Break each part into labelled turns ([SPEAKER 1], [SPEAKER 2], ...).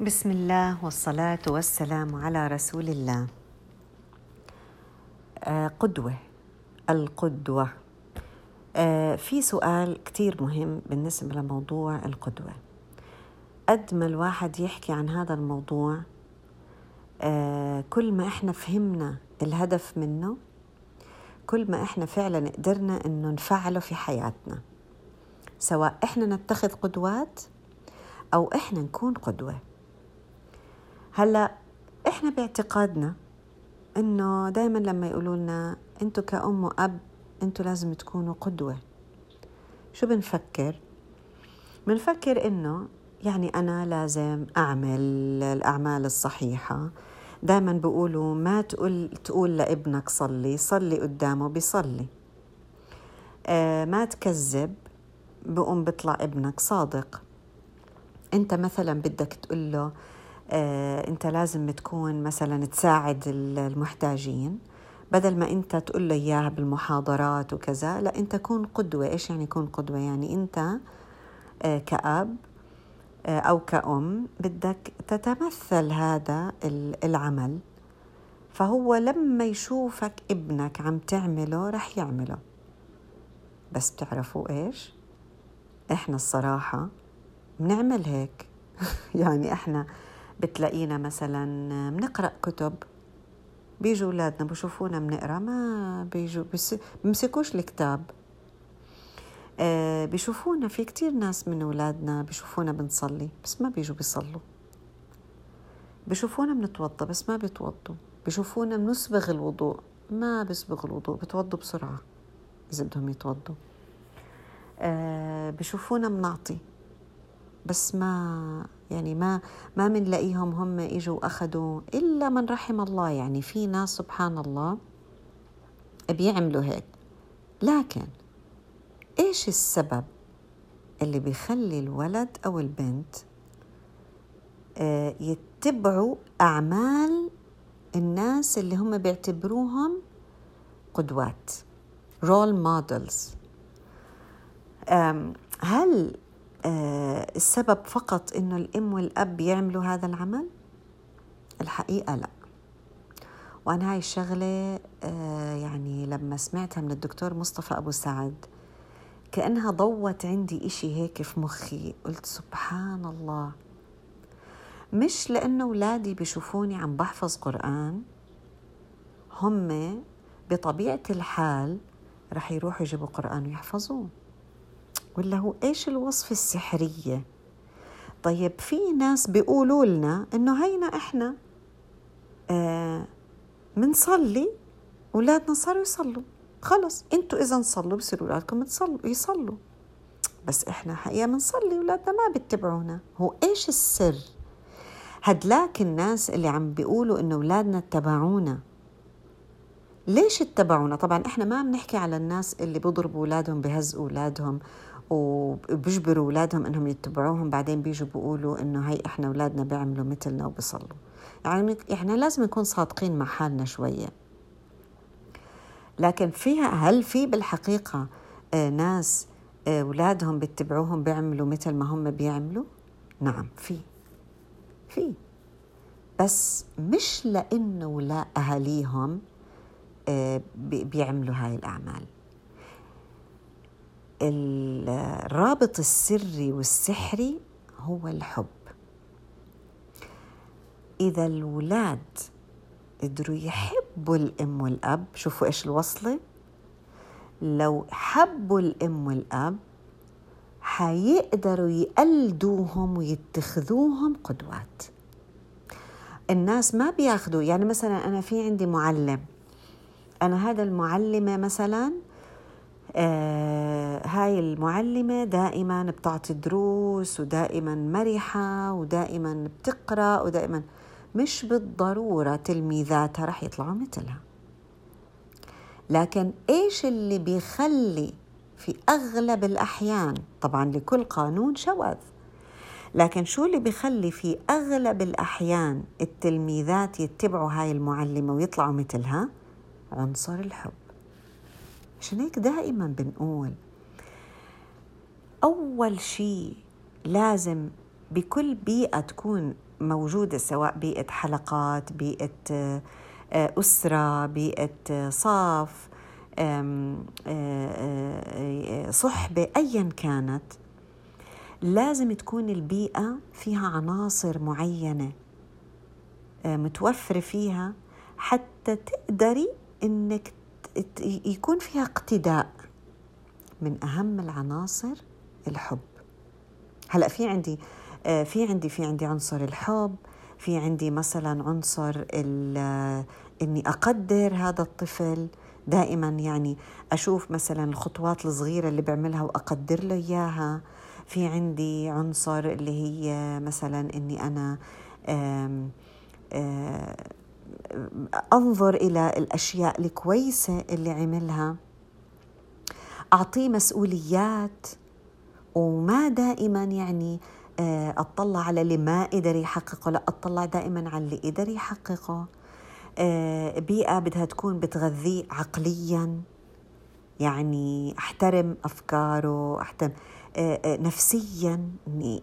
[SPEAKER 1] بسم الله والصلاة والسلام على رسول الله. آه، قدوة القدوة آه، في سؤال كتير مهم بالنسبة لموضوع القدوة. قد ما الواحد يحكي عن هذا الموضوع آه، كل ما إحنا فهمنا الهدف منه كل ما إحنا فعلا قدرنا إنه نفعله في حياتنا. سواء إحنا نتخذ قدوات أو إحنا نكون قدوة هلا إحنا باعتقادنا إنه دائما لما يقولوا لنا أنتوا كأم وأب أنتوا لازم تكونوا قدوة. شو بنفكر؟ بنفكر إنه يعني أنا لازم أعمل الأعمال الصحيحة. دائما بيقولوا ما تقول تقول لابنك صلي صلي قدامه بيصلي. آه ما تكذب بقوم بيطلع ابنك صادق. أنت مثلا بدك تقول له انت لازم تكون مثلا تساعد المحتاجين. بدل ما انت تقول له إياها بالمحاضرات وكذا لا انت كون قدوة. إيش يعني يكون قدوة؟ يعني انت آه، كأب آه، أو كأم بدك تتمثل هذا العمل. فهو لما يشوفك ابنك عم تعمله رح يعمله. بس بتعرفوا إيش؟ إحنا الصراحة بنعمل هيك. يعني إحنا بتلاقينا مثلا بنقرأ كتب بيجوا أولادنا بشوفونا بنقرأ ما بيجوا بمسكوش الكتاب. آه بيشوفونا في كتير ناس من أولادنا بيشوفونا بنصلي بس ما بيجوا بيصلوا. بيشوفونا بنتوضا بس ما بيتوضوا. بيشوفونا بنسبغ الوضوء ما بيسبغ الوضوء بتوضوا بسرعة إذا بدهم يتوضوا. آه بشوفونا بنعطي بس ما يعني ما ما بنلاقيهم هم إجوا واخذوا إلا من رحم الله. يعني في ناس سبحان الله بيعملوا هيك. لكن إيش السبب اللي بيخلي الولد أو البنت آه، يتبعوا أعمال الناس اللي هم بيعتبروهم قدوات role models هل السبب فقط إنه الأم والأب يعملوا هذا العمل؟ الحقيقة لا. وأنا هاي الشغلة آه، يعني لما سمعتها من الدكتور مصطفى أبو سعد كأنها ضوت عندي إشي هيك في مخي. قلت سبحان الله. مش لأنه اولادي بيشوفوني عم بحفظ قرآن هم بطبيعة الحال رح يروحوا يجيبوا قرآن ويحفظوه ولا هو إيش الوصفة السحرية؟ طيب في ناس بيقولوا لنا إنه هينا إحنا آه أولادنا صاروا يصلوا. خلص إنتوا إذا صلوا بصيروا أولادكم تصلوا يصلوا. بس إحنا حقيقة منصلي أولادنا ما بيتبعونا. هو إيش السر؟ هدلاك الناس اللي عم بيقولوا إنه أولادنا اتبعونا. ليش اتبعونا؟ طبعا إحنا ما بنحكي على الناس اللي بيضربوا أولادهم بهزوا أولادهم وبيجبروا أولادهم إنهم يتبعوهم بعدين بيجوا بيقولوا إنه هي إحنا أولادنا بيعملوا مثلنا وبيصلوا. يعني إحنا لازم نكون صادقين مع حالنا شوية. لكن فيها هل في بالحقيقة آه، ناس آه، أولادهم بيتبعوهم بيعملوا مثل ما هم بيعملوا؟ نعم في. في. بس مش لأنه لا أهاليهم آه، بيعملوا هاي الأعمال. الرابط السري والسحري هو الحب. إذا الولاد قدروا يحبوا الأم والأب شوفوا إيش الوصلة. لو حبوا الأم والأب حيقدروا يقلدوهم ويتخذوهم قدوات. الناس ما بياخذوا يعني مثلا أنا في عندي معلم أنا هذا المعلمة مثلا آه هاي المعلمة دائما بتعطي دروس ودائما مرحة ودائما بتقرأ ودائما. مش بالضرورة تلميذاتها رح يطلعوا مثلها. لكن إيش اللي بيخلي في أغلب الأحيان طبعا لكل قانون شواذ لكن شو اللي بيخلي في أغلب الأحيان التلميذات يتبعوا هاي المعلمة ويطلعوا مثلها؟ عنصر الحب. عشان هيك دائما بنقول أول شيء لازم بكل بيئة تكون موجودة سواء بيئة حلقات بيئة آه، أسرة بيئة صاف صحبة أيا كانت لازم تكون البيئة فيها عناصر معينة متوفرة فيها حتى تقدري إنك يكون فيها اقتداء من أهم العناصر الحب. هلأ في عندي آه، في عندي في عندي عنصر الحب في عندي مثلا عنصر إني أقدر هذا الطفل دائما يعني أشوف مثلا الخطوات الصغيرة اللي بعملها وأقدر له إياها. في عندي عنصر اللي هي مثلا إني أنا آم آم أنظر إلى الأشياء الكويسة اللي عملها. أعطيه مسؤوليات. وما دائما يعني آه، أطلع على اللي ما قدر يحققه. لا أطلع دائما على اللي قدر يحققه. آه، بيئة بدها تكون بتغذيه عقليا. يعني أحترم أفكاره أحترم آه، نفسيا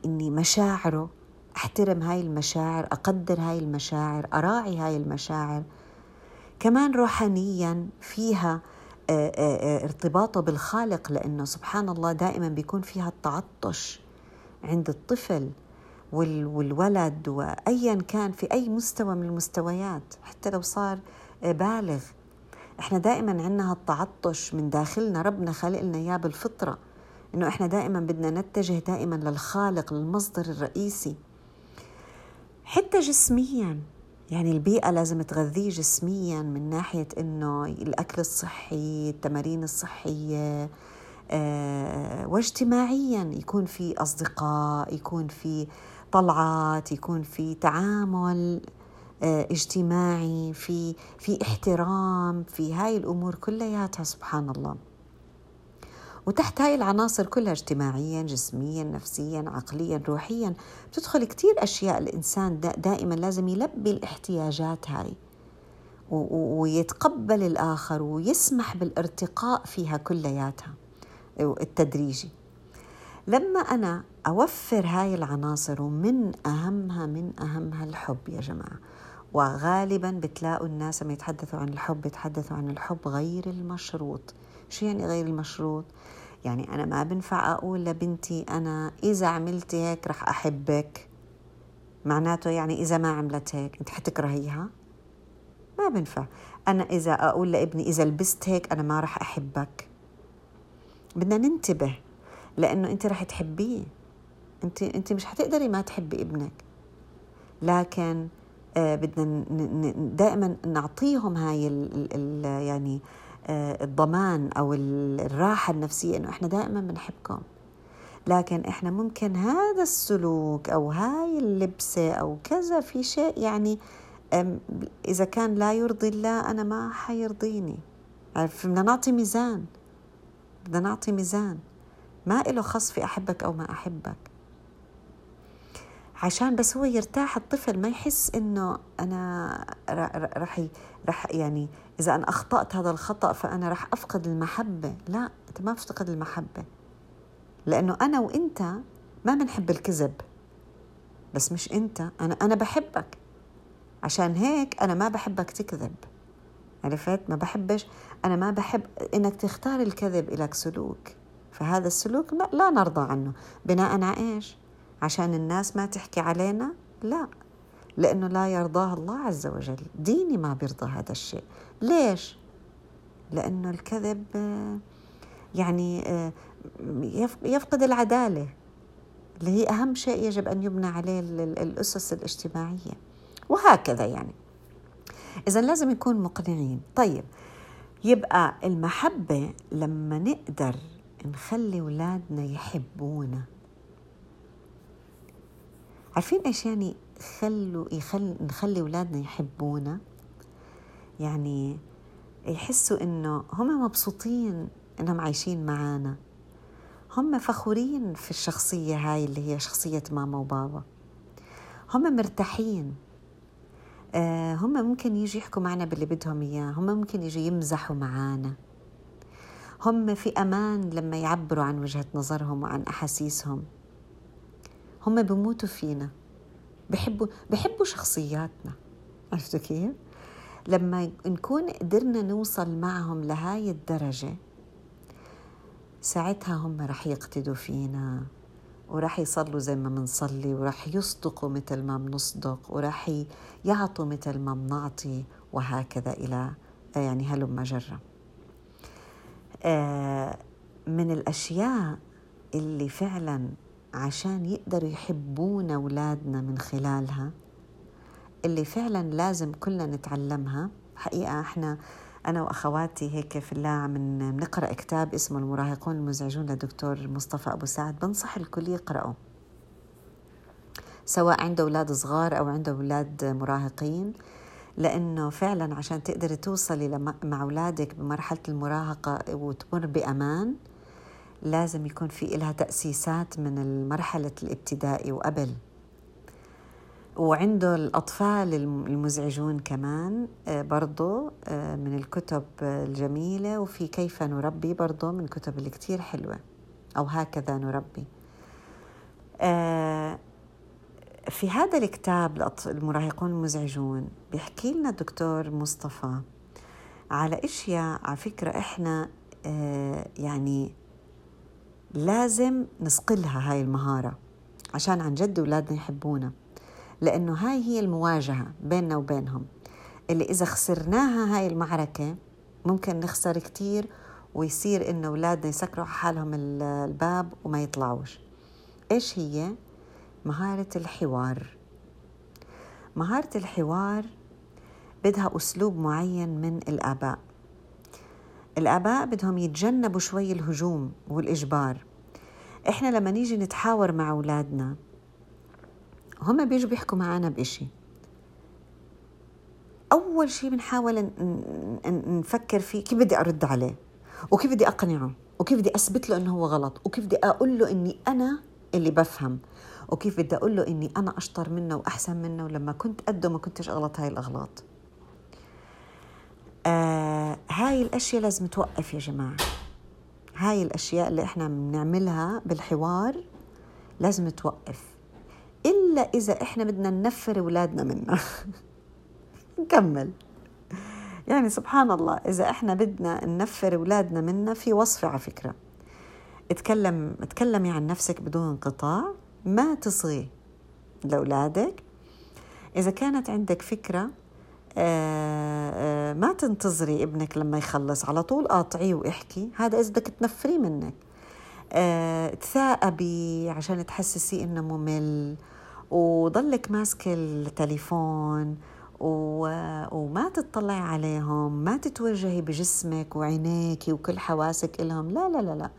[SPEAKER 1] إني مشاعره. أحترم هاي المشاعر أقدر هاي المشاعر أراعي هاي المشاعر. كمان روحانيا فيها آه، آه، آه، ارتباطه بالخالق لأنه سبحان الله دائما بيكون فيها التعطش عند الطفل والولد وايا كان في أي مستوى من المستويات حتى لو صار بالغ. إحنا دائما عندنا هالتعطش من داخلنا ربنا خلق لنا إياه بالفطرة. إنه إحنا دائما بدنا نتجه دائما للخالق للمصدر الرئيسي. حتى جسميا يعني البيئة لازم تغذيه جسميا من ناحية إنه الأكل الصحي، التمارين الصحية أه واجتماعيا يكون في أصدقاء، يكون في طلعات، يكون في تعامل أه اجتماعي، في في احترام، في هاي الأمور كلياتها سبحان الله. وتحت هاي العناصر كلها اجتماعيا جسميا نفسيا عقليا روحيا بتدخل كتير أشياء الإنسان دائما لازم يلبي الاحتياجات هاي ويتقبل الآخر ويسمح بالارتقاء فيها كلياتها التدريجي. لما أنا أوفر هاي العناصر ومن أهمها من أهمها الحب يا جماعة. وغالبا بتلاقوا الناس لما يتحدثوا عن الحب يتحدثوا عن الحب غير المشروط. شو يعني غير المشروط؟ يعني أنا ما بنفع أقول لبنتي أنا إذا عملتي هيك رح أحبك. معناته يعني إذا ما عملت هيك أنت حتكرهيها؟ ما بنفع. أنا إذا أقول لابني إذا لبست هيك أنا ما رح أحبك. بدنا ننتبه لأنه أنت رح تحبيه. أنت أنت مش حتقدري ما تحبي ابنك. لكن بدنا دائما نعطيهم هاي ال ال يعني آه، الضمان أو الراحة النفسية إنه إحنا دائما بنحبكم. لكن إحنا ممكن هذا السلوك أو هاي اللبسة أو كذا في شيء يعني إذا كان لا يرضي الله أنا ما حيرضيني. بدنا نعطي ميزان. بدنا نعطي ميزان. ما له خص في أحبك أو ما أحبك. عشان بس هو يرتاح الطفل ما يحس إنه أنا رح رح يعني إذا أنا أخطأت هذا الخطأ فأنا رح أفقد المحبة. لا أنت ما بتفقد المحبة. لأنه أنا وأنت ما بنحب الكذب. بس مش أنت أنا أنا بحبك. عشان هيك أنا ما بحبك تكذب. عرفت؟ ما بحبش أنا ما بحب إنك تختار الكذب لك سلوك. فهذا السلوك لا نرضى عنه. بناء على إيش؟ عشان الناس ما تحكي علينا؟ لا لأنه لا يرضاه الله عز وجل. ديني ما بيرضى هذا الشيء. ليش؟ لأنه الكذب يعني يفقد العدالة اللي هي أهم شيء يجب أن يبنى عليه الأسس الاجتماعية. وهكذا يعني. إذا لازم نكون مقنعين. طيب يبقى المحبة لما نقدر نخلي أولادنا يحبونا. عارفين إيش يعني خلوا يخل نخلي أولادنا يحبونا؟ يعني يحسوا إنه هم مبسوطين إنهم عايشين معانا. هم فخورين في الشخصية هاي اللي هي شخصية ماما وبابا. هم مرتاحين. آه هم ممكن يجي يحكوا معنا باللي بدهم إياه. هم ممكن يجي يمزحوا معانا. هم في أمان لما يعبروا عن وجهة نظرهم وعن أحاسيسهم. هم بموتوا فينا. بحبوا بحبوا شخصياتنا. عرفتوا كيف؟ لما نكون قدرنا نوصل معهم لهاي الدرجة ساعتها هم رح يقتدوا فينا ورح يصلوا زي ما منصلي ورح يصدقوا مثل ما بنصدق ورح يعطوا مثل ما بنعطي وهكذا إلى يعني هلم جرة. آه، من الأشياء اللي فعلا عشان يقدروا يحبون أولادنا من خلالها. اللي فعلا لازم كلنا نتعلمها. حقيقة إحنا أنا وأخواتي هيك في الله عم نقرأ كتاب اسمه المراهقون المزعجون لدكتور مصطفى أبو سعد. بنصح الكل يقرأه. سواء عنده أولاد صغار أو عنده أولاد مراهقين. لأنه فعلا عشان تقدري توصلي مع أولادك بمرحلة المراهقة وتمر بأمان لازم يكون في إلها تأسيسات من المرحلة الابتدائي وقبل. وعنده الأطفال المزعجون كمان آه، برضو آه، من الكتب الجميلة وفي كيف نربي برضو من الكتب اللي كتير حلوة أو هكذا نربي. آه، في هذا الكتاب المراهقون المزعجون بيحكي لنا الدكتور مصطفى على إشياء على فكرة إحنا يعني لازم نصقلها هاي المهارة عشان عن جد أولادنا يحبونا لأنه هاي هي المواجهة بيننا وبينهم. اللي إذا خسرناها هاي المعركة ممكن نخسر كتير ويصير إنه أولادنا يسكروا حالهم الباب وما يطلعوش. إيش هي؟ مهارة الحوار. مهارة الحوار بدها أسلوب معين من الآباء. الآباء بدهم يتجنبوا شوي الهجوم والإجبار. إحنا لما نيجي نتحاور مع أولادنا هم بيجوا بيحكوا معنا بإشي. أول شيء بنحاول نفكر فيه كيف بدي أرد عليه؟ وكيف بدي أقنعه؟ وكيف بدي أثبت له إنه هو غلط؟ وكيف بدي أقول له إني أنا اللي بفهم؟ وكيف بدي أقول له إني أنا أشطر منه وأحسن منه ولما كنت قده ما كنتش أغلط هاي الأغلاط؟ آه هاي الأشياء لازم توقف يا جماعة. هاي الأشياء اللي إحنا بنعملها بالحوار لازم توقف. إلا إذا إحنا بدنا ننفر أولادنا منا نكمل. يعني سبحان الله إذا إحنا بدنا ننفر أولادنا منا في وصفة على فكرة. اتكلم اتكلمي عن نفسك بدون انقطاع. ما تصغي لأولادك. إذا كانت عندك فكرة ما تنتظري ابنك لما يخلص على طول قاطعيه واحكي. هذا إذا بدك تنفريه منك. آه، تثاقبي عشان تحسسيه إنه ممل وضلك ماسك التليفون و... وما تطلعي عليهم ما تتوجهي بجسمك وعينيك وكل حواسك إلهم. لا لا لا لا.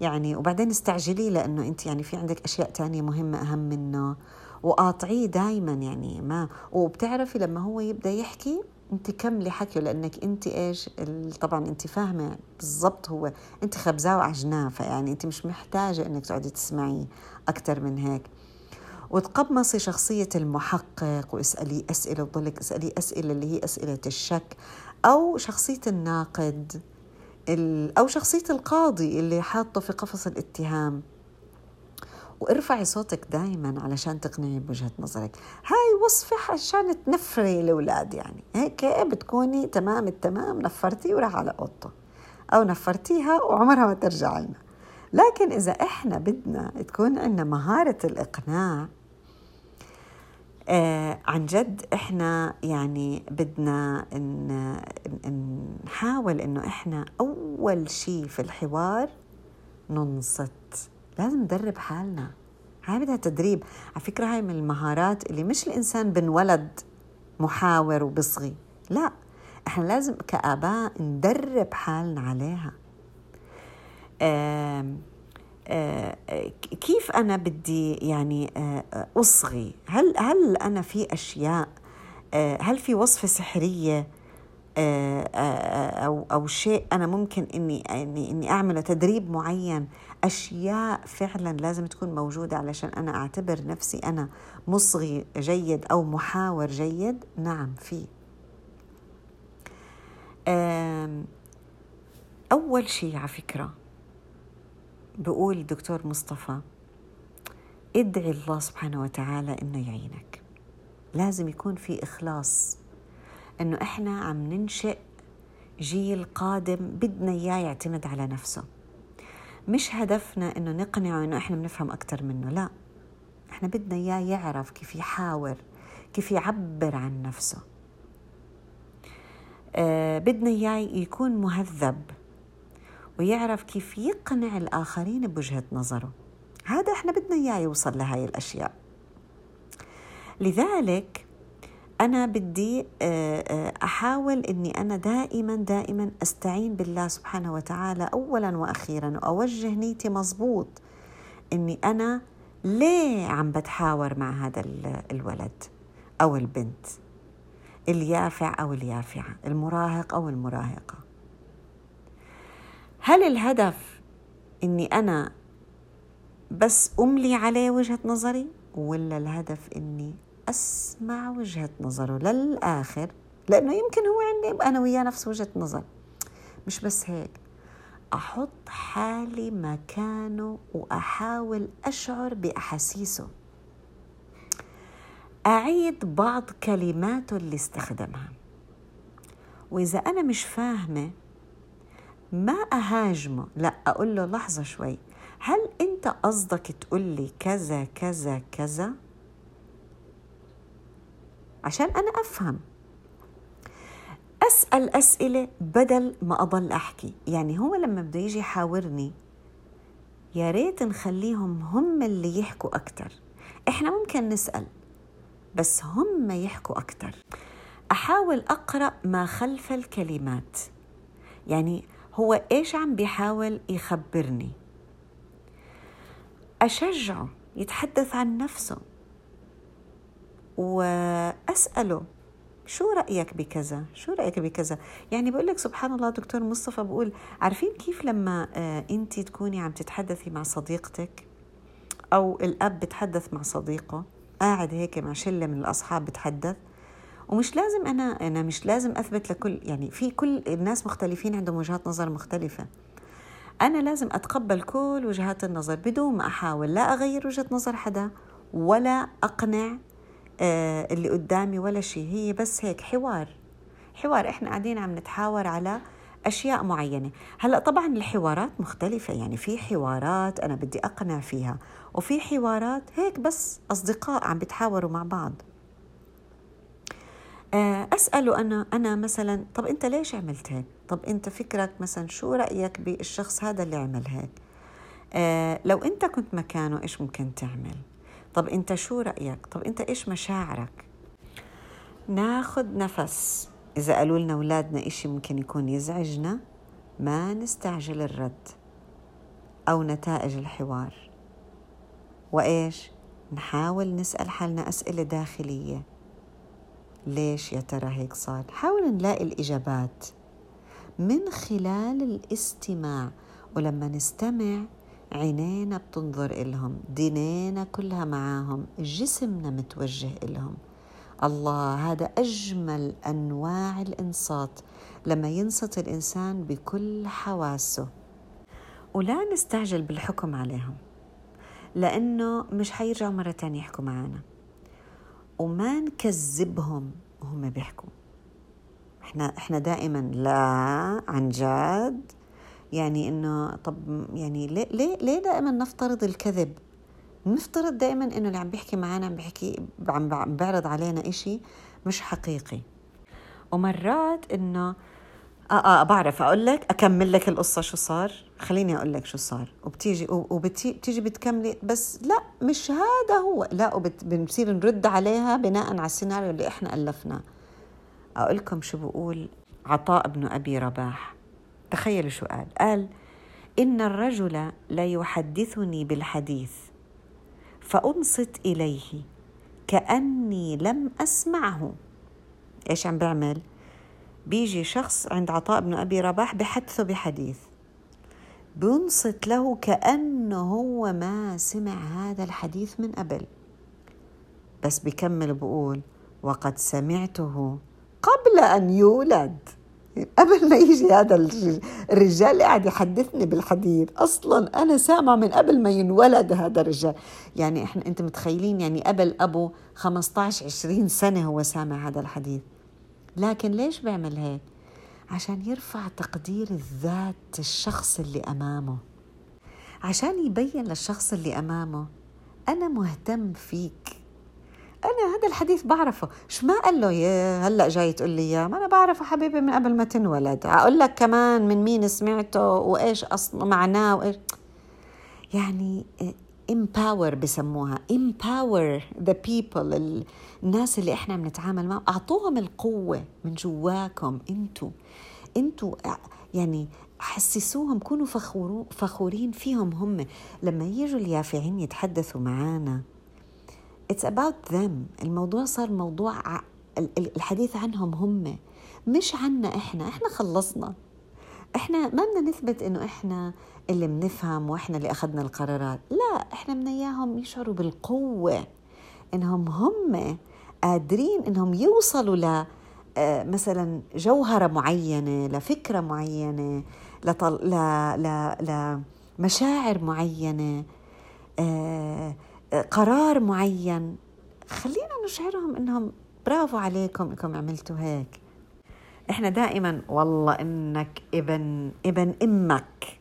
[SPEAKER 1] يعني وبعدين استعجلي لأنه أنت يعني في عندك أشياء تانية مهمة أهم منه. وقاطعيه دايما يعني ما. وبتعرفي لما هو يبدأ يحكي أنت كملي حكيه لأنك أنت إيش؟ طبعا أنت فاهمة بالضبط هو أنت خبزاه وعجناه فيعني أنت مش محتاجة إنك تقعدي تسمعيه أكثر من هيك. وتقمصي شخصية المحقق واسألي أسئلة وتضلك اسألي أسئلة اللي هي أسئلة الشك أو شخصية الناقد أو شخصية القاضي اللي حاطه في قفص الاتهام. وارفعي صوتك دائما علشان تقنعي بوجهة نظرك. هاي وصفة عشان تنفري الأولاد يعني. هيك بتكوني تمام التمام نفرتي وراح على أوضته. أو نفرتيها وعمرها ما ترجع لنا. لكن إذا إحنا بدنا تكون عندنا مهارة الإقناع آه عن جد إحنا يعني بدنا إن نحاول إنه إحنا أول شيء في الحوار ننصت. لازم ندرب حالنا. هاي بدها تدريب. على فكرة هاي من المهارات اللي مش الإنسان بنولد محاور وبصغي. لا إحنا لازم كآباء ندرب حالنا عليها. آه كيف أنا بدي يعني أصغي؟ هل هل أنا في أشياء آه، هل في وصفة سحرية آه، أو أو شيء أنا ممكن إني إني إني أعمله تدريب معين. أشياء فعلا لازم تكون موجودة علشان أنا أعتبر نفسي أنا مصغي جيد أو محاور جيد. نعم في. أول شيء على فكرة بقول الدكتور مصطفى ادعي الله سبحانه وتعالى إنه يعينك. لازم يكون في إخلاص. إنه إحنا عم ننشئ جيل قادم بدنا إياه يعتمد على نفسه. مش هدفنا إنه نقنعه إنه إحنا بنفهم أكثر منه لا. إحنا بدنا إياه يعرف كيف يحاور كيف يعبر عن نفسه. آه بدنا إياه يكون مهذب ويعرف كيف يقنع الآخرين بوجهة نظره. هذا إحنا بدنا إياه يوصل لهاي الأشياء. لذلك أنا بدي آه، آه، أحاول أني أنا دائما دائما أستعين بالله سبحانه وتعالى أولا وأخيرا وأوجه نيتي مظبوط أني أنا ليه عم بتحاور مع هذا الولد أو البنت؟ اليافع أو اليافعة؟ المراهق أو المراهقة؟ هل الهدف أني أنا بس أملي عليه وجهة نظري ولا الهدف أني أسمع وجهة نظره للآخر لأنه يمكن هو عندي أنا وياه نفس وجهة نظر. مش بس هيك أحط حالي مكانه وأحاول أشعر بأحاسيسه. أعيد بعض كلماته اللي استخدمها. وإذا أنا مش فاهمة ما أهاجمه. لا أقول له لحظة شوي هل أنت قصدك تقول لي كذا كذا كذا؟ عشان أنا أفهم. أسأل أسئلة بدل ما أضل أحكي. يعني هو لما بده يجي يحاورني يا ريت نخليهم هم اللي يحكوا أكتر. إحنا ممكن نسأل بس هم يحكوا أكتر. أحاول أقرأ ما خلف الكلمات. يعني هو إيش عم بيحاول يخبرني؟ أشجعه يتحدث عن نفسه. وأسأله شو رأيك بكذا؟ شو رأيك بكذا؟ يعني بقول لك سبحان الله دكتور مصطفى بقول عارفين كيف لما آه، أنت تكوني عم تتحدثي مع صديقتك أو الأب بتحدث مع صديقه قاعد هيك مع شلة من الأصحاب بتحدث ومش لازم أنا أنا مش لازم أثبت لكل يعني في كل الناس مختلفين عندهم وجهات نظر مختلفة. أنا لازم أتقبل كل وجهات النظر بدون ما أحاول لا أغير وجهة نظر حدا ولا أقنع اللي قدامي ولا شيء. هي بس هيك حوار. حوار إحنا قاعدين عم نتحاور على أشياء معينة. هلأ طبعا الحوارات مختلفة يعني في حوارات أنا بدي أقنع فيها وفي حوارات هيك بس أصدقاء عم بيتحاوروا مع بعض. آه، أسأله أنا أنا مثلا طب أنت ليش عملت هيك؟ طب أنت فكرك مثلا شو رأيك بالشخص هذا اللي عمل هيك؟ آه لو أنت كنت مكانه إيش ممكن تعمل؟ طب انت شو رأيك؟ طب انت إيش مشاعرك؟ ناخذ نفس. إذا قالوا لنا أولادنا إشي ممكن يكون يزعجنا ما نستعجل الرد أو نتائج الحوار. وإيش؟ نحاول نسأل حالنا أسئلة داخلية. ليش يا ترى هيك صار؟ حاول نلاقي الإجابات من خلال الاستماع. ولما نستمع عينينا بتنظر إلهم دينينا كلها معاهم جسمنا متوجه إلهم. الله هذا أجمل أنواع الإنصات لما ينصت الإنسان بكل حواسه. ولا نستعجل بالحكم عليهم لأنه مش حيرجعوا مرة تانية يحكوا معنا وما نكذبهم وهم بيحكوا. إحنا إحنا دائما لا عن جد. يعني إنه طب يعني ليه ليه ليه دائما نفترض الكذب؟ نفترض دائما إنه اللي عم بيحكي معنا عم بيحكي عم بيعرض علينا إشي مش حقيقي. ومرات إنه آه آه بعرف أقول لك أكمل لك القصة شو صار. خليني أقول لك شو صار. وبتيجي وبتيجي بتكملي بس لا مش هذا هو. لا وبنصير نرد عليها بناء على السيناريو اللي إحنا ألفناه. أقول لكم شو بقول عطاء بن أبي رباح. تخيلوا شو قال قال إن الرجل لا يحدثني بالحديث فأنصت إليه كأني لم أسمعه. إيش عم بعمل؟ بيجي شخص عند عطاء بن أبي رباح بحدثه بحديث. بنصت له كأنه هو ما سمع هذا الحديث من قبل. بس بكمل بقول وقد سمعته قبل أن يولد. قبل ما يجي هذا الرجال قاعد يحدثني بالحديث أصلا أنا سامع من قبل ما ينولد هذا الرجال. يعني إحنا أنت متخيلين يعني قبل أبو 15 20 سنة هو سامع هذا الحديث لكن ليش بيعمل هيك؟ عشان يرفع تقدير الذات الشخص اللي أمامه. عشان يبين للشخص اللي أمامه أنا مهتم فيك. أنا هذا الحديث بعرفه. شو ما قال له؟ هلأ جاي تقول لي اياه ما أنا بعرفه حبيبي من قبل ما تنولد. أقول لك كمان من مين سمعته وإيش أصلا معناه وإيش. يعني empower بسموها. empower the people الناس اللي إحنا بنتعامل معهم. أعطوهم القوة من جواكم أنتوا أنتوا يعني حسسوهم كونوا فخورين فيهم هم. لما يجوا اليافعين يتحدثوا معانا. It's about them. الموضوع صار موضوع الحديث عنهم هم. مش عنا إحنا. إحنا خلصنا. إحنا ما بدنا نثبت إنه إحنا اللي بنفهم وإحنا اللي أخذنا القرارات. لا إحنا بدنا إياهم يشعروا بالقوة. إنهم هم قادرين إنهم يوصلوا ل آه، مثلا جوهرة معينة لفكرة معينة لطل... ل... ل... لمشاعر معينة. آه، قرار معين. خلينا نشعرهم إنهم برافو عليكم إنكم عملتوا هيك. إحنا دائما والله إنك ابن ابن إمك.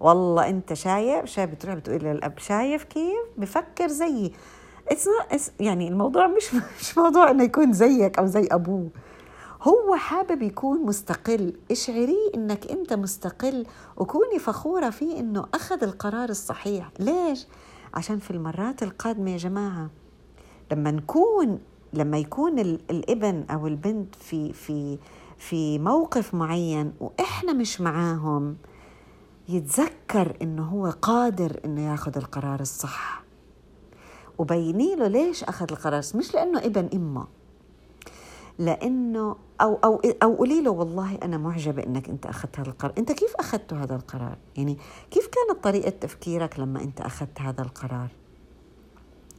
[SPEAKER 1] والله إنت شايف شايف بتروح بتقول للأب شايف كيف؟ بفكر زيي. It's يعني الموضوع مش مش موضوع إنه يكون زيك أو زي أبوه. هو حابب يكون مستقل. اشعريه إنك إنت مستقل وكوني فخورة فيه إنه أخذ القرار الصحيح. ليش؟ عشان في المرات القادمة يا جماعة لما نكون لما يكون الابن أو البنت في في في موقف معين وإحنا مش معاهم يتذكر إنه هو قادر إنه ياخذ القرار الصح. وبيني له ليش أخذ القرار مش لأنه ابن إمه. لأنه أو أو أو قولي له والله أنا معجبة إنك أنت أخذت هذا القرار، أنت كيف أخذت هذا القرار؟ يعني كيف كانت طريقة تفكيرك لما أنت أخذت هذا القرار؟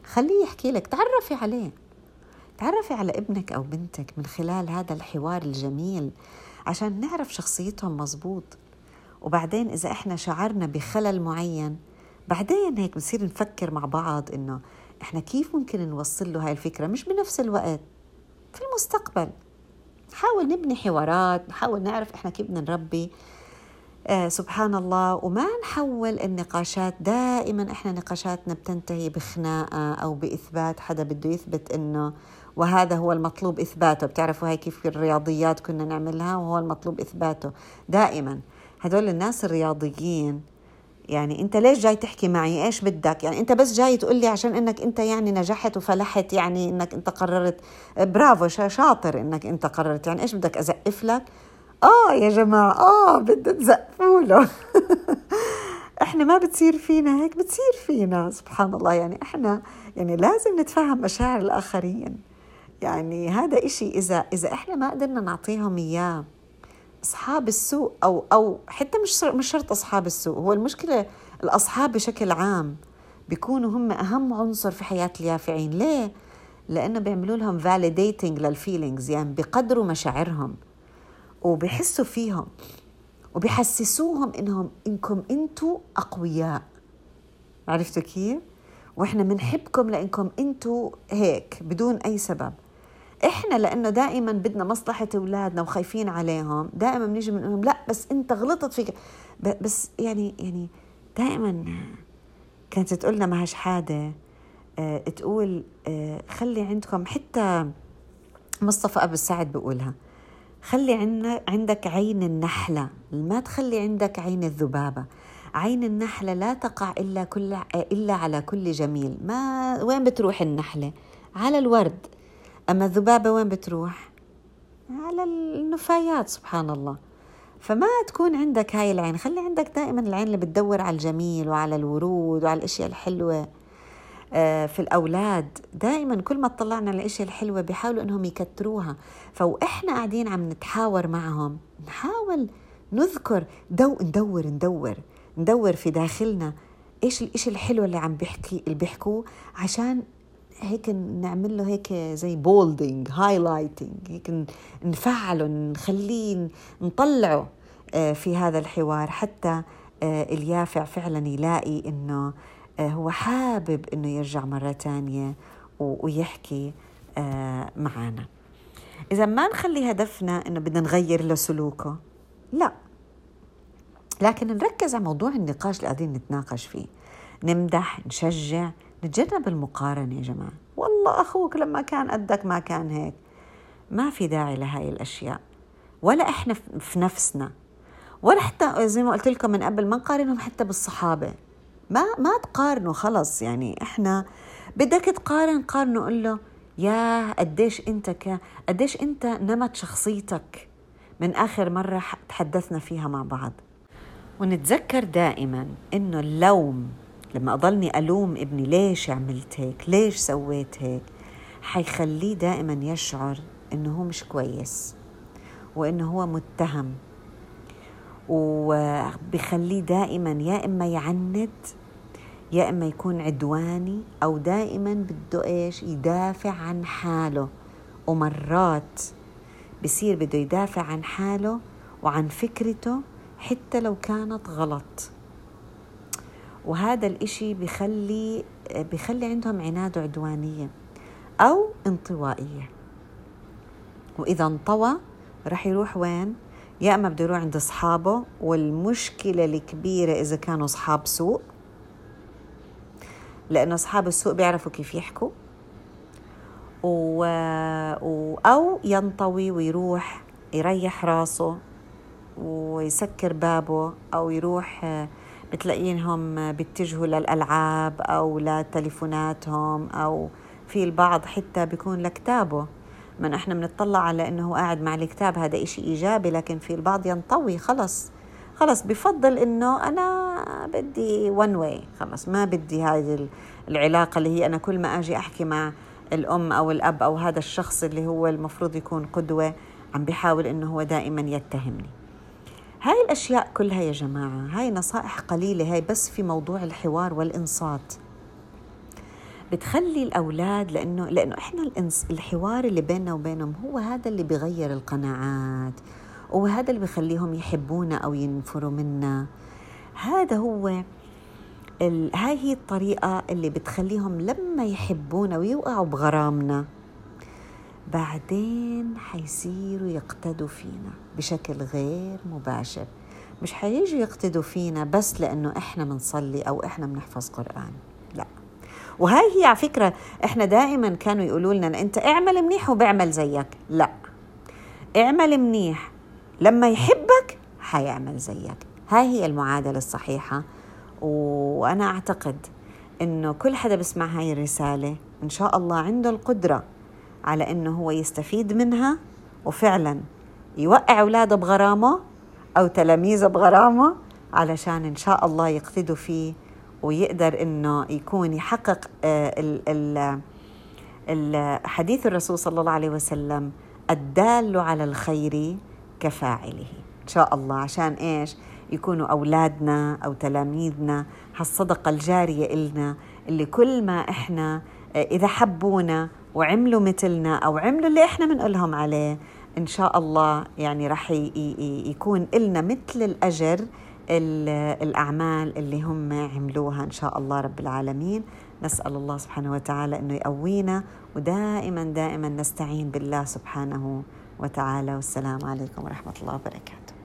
[SPEAKER 1] خليه يحكي لك، تعرفي عليه. تعرفي على ابنك أو بنتك من خلال هذا الحوار الجميل عشان نعرف شخصيتهم مزبوط. وبعدين إذا إحنا شعرنا بخلل معين بعدين هيك بنصير نفكر مع بعض إنه إحنا كيف ممكن نوصل له هاي الفكرة مش بنفس الوقت في المستقبل. نحاول نبني حوارات نحاول نعرف إحنا كيف بدنا نربي. آه سبحان الله وما نحول النقاشات. دائما إحنا نقاشاتنا بتنتهي بخناقة أو بإثبات. حدا بده يثبت إنه وهذا هو المطلوب إثباته. بتعرفوا هاي كيف في الرياضيات كنا نعملها؟ وهو المطلوب إثباته. دائما. هدول الناس الرياضيين يعني انت ليش جاي تحكي معي؟ إيش بدك؟ يعني انت بس جاي تقول لي عشان انك انت يعني نجحت وفلحت يعني انك انت قررت. برافو شاطر انك انت قررت. يعني إيش بدك أزقف لك؟ آه يا جماعة آه بدك تزقفوا له إحنا ما بتصير فينا هيك بتصير فينا سبحان الله. يعني إحنا يعني لازم نتفهم مشاعر الآخرين. يعني هذا إشي إذا إذا إحنا ما قدرنا نعطيهم إياه. أصحاب السوء أو أو حتى مش مش شرط أصحاب السوء هو المشكلة الأصحاب بشكل عام بيكونوا هم أهم عنصر في حياة اليافعين. ليه؟ لأنه بيعملوا لهم validating لل feelings يعني بقدروا مشاعرهم وبحسوا فيهم وبحسسوهم إنهم إنكم أنتوا أقوياء. عرفتوا كيف؟ وإحنا بنحبكم لإنكم أنتوا هيك بدون أي سبب. إحنا لأنه دائما بدنا مصلحة أولادنا وخايفين عليهم دائما بنيجي بنقول لا بس أنت غلطت فيك. بس يعني يعني دائما كانت تقول لنا مها شحاده آه تقول آه خلي عندكم حتى مصطفى أبو السعد بقولها خلي عندك عين النحلة. ما تخلي عندك عين الذبابة. عين النحلة لا تقع إلا كل إلا على كل جميل. ما وين بتروح النحلة؟ على الورد. أما الذبابة وين بتروح؟ على النفايات سبحان الله. فما تكون عندك هاي العين. خلي عندك دائما العين اللي بتدور على الجميل وعلى الورود وعلى الأشياء الحلوة آه، في الأولاد. دائما كل ما طلعنا على الأشياء الحلوة بيحاولوا إنهم يكتروها. فاحنا قاعدين عم نتحاور معهم. نحاول نذكر. دو ندور ندور. ندور في داخلنا إيش الاشي الحلو اللي عم بيحكي اللي بيحكوه عشان هيك نعمل له هيك زي bolding highlighting هيك نفعله نخليه نطلعه آه، في هذا الحوار حتى آه، اليافع فعلا يلاقي إنه آه، هو حابب إنه يرجع مرة ثانية ويحكي معنا إذا ما نخلي هدفنا إنه بدنا نغير له سلوكه لا. لكن نركز على موضوع النقاش اللي قاعدين نتناقش فيه. نمدح نشجع نتجنب المقارنة يا جماعة. والله أخوك لما كان قدك ما كان هيك. ما في داعي لهاي الأشياء. ولا إحنا في نفسنا. ولا حتى زي ما قلت لكم من قبل ما نقارنهم حتى بالصحابة. ما ما تقارنوا خلص. يعني إحنا بدك تقارن قارنه قول له يا قديش أنت ك قديش أنت نمت شخصيتك. من آخر مرة تحدثنا فيها مع بعض. ونتذكر دائما إنه اللوم لما أضلني ألوم ابني ليش عملت هيك؟ ليش سويت هيك؟ حيخليه دائما يشعر إنه هو مش كويس وإنه هو متهم. وبخليه دائما يا إما يعند يا إما يكون عدواني أو دائما بده إيش؟ يدافع عن حاله. ومرات بصير بده يدافع عن حاله وعن فكرته حتى لو كانت غلط. وهذا الإشي بخلي بخلي عندهم عناد وعدوانية أو انطوائية وإذا انطوى رح يروح وين؟ يا إما بده يروح عند أصحابه والمشكلة الكبيرة إذا كانوا أصحاب سوء لأنه أصحاب السوء بيعرفوا كيف يحكوا. و... أو ينطوي ويروح يريح راسه ويسكر بابه أو يروح بتلاقينهم بيتجهوا للألعاب أو لتليفوناتهم أو في البعض حتى بيكون لكتابه. من إحنا بنطلع على إنه قاعد مع الكتاب هذا إشي إيجابي لكن في البعض ينطوي خلص. خلص بفضل إنه أنا بدي ون واي خلص ما بدي هذه العلاقة اللي هي أنا كل ما أجي أحكي مع الأم أو الأب أو هذا الشخص اللي هو المفروض يكون قدوة عم بيحاول إنه هو دائما يتهمني. هاي الأشياء كلها يا جماعة هاي نصائح قليلة هاي بس في موضوع الحوار والإنصات. بتخلي الأولاد لأنه لأنه إحنا الإنس الحوار اللي بيننا وبينهم هو هذا اللي بغير القناعات وهذا اللي بخليهم يحبونا أو ينفروا منا. هذا هو ال... هاي هي الطريقة اللي بتخليهم لما يحبونا ويوقعوا بغرامنا. بعدين حيصيروا يقتدوا فينا بشكل غير مباشر. مش حييجوا يقتدوا فينا بس لأنه إحنا بنصلي أو إحنا بنحفظ قرآن. لا. وهاي هي على فكرة إحنا دائما كانوا يقولوا لنا أنت اعمل منيح وبعمل زيك. لا. اعمل منيح. لما يحبك حيعمل زيك. هاي هي المعادلة الصحيحة. وأنا أعتقد إنه كل حدا بسمع هاي الرسالة إن شاء الله عنده القدرة على إنه هو يستفيد منها وفعلا يوقع أولاده بغرامة أو تلاميذه بغرامة علشان إن شاء الله يقتدوا فيه ويقدر إنه يكون يحقق آه، حديث الرسول صلى الله عليه وسلم الدال على الخير كفاعله. إن شاء الله عشان إيش؟ يكونوا أولادنا أو تلاميذنا هالصدقة الجارية إلنا اللي كل ما إحنا آه، إذا حبونا وعملوا مثلنا أو عملوا اللي إحنا بنقولهم عليه. إن شاء الله يعني رح يكون لنا مثل الأجر الأعمال اللي هم عملوها إن شاء الله رب العالمين. نسأل الله سبحانه وتعالى إنه يقوينا ودائما دائما نستعين بالله سبحانه وتعالى. والسلام عليكم ورحمة الله وبركاته.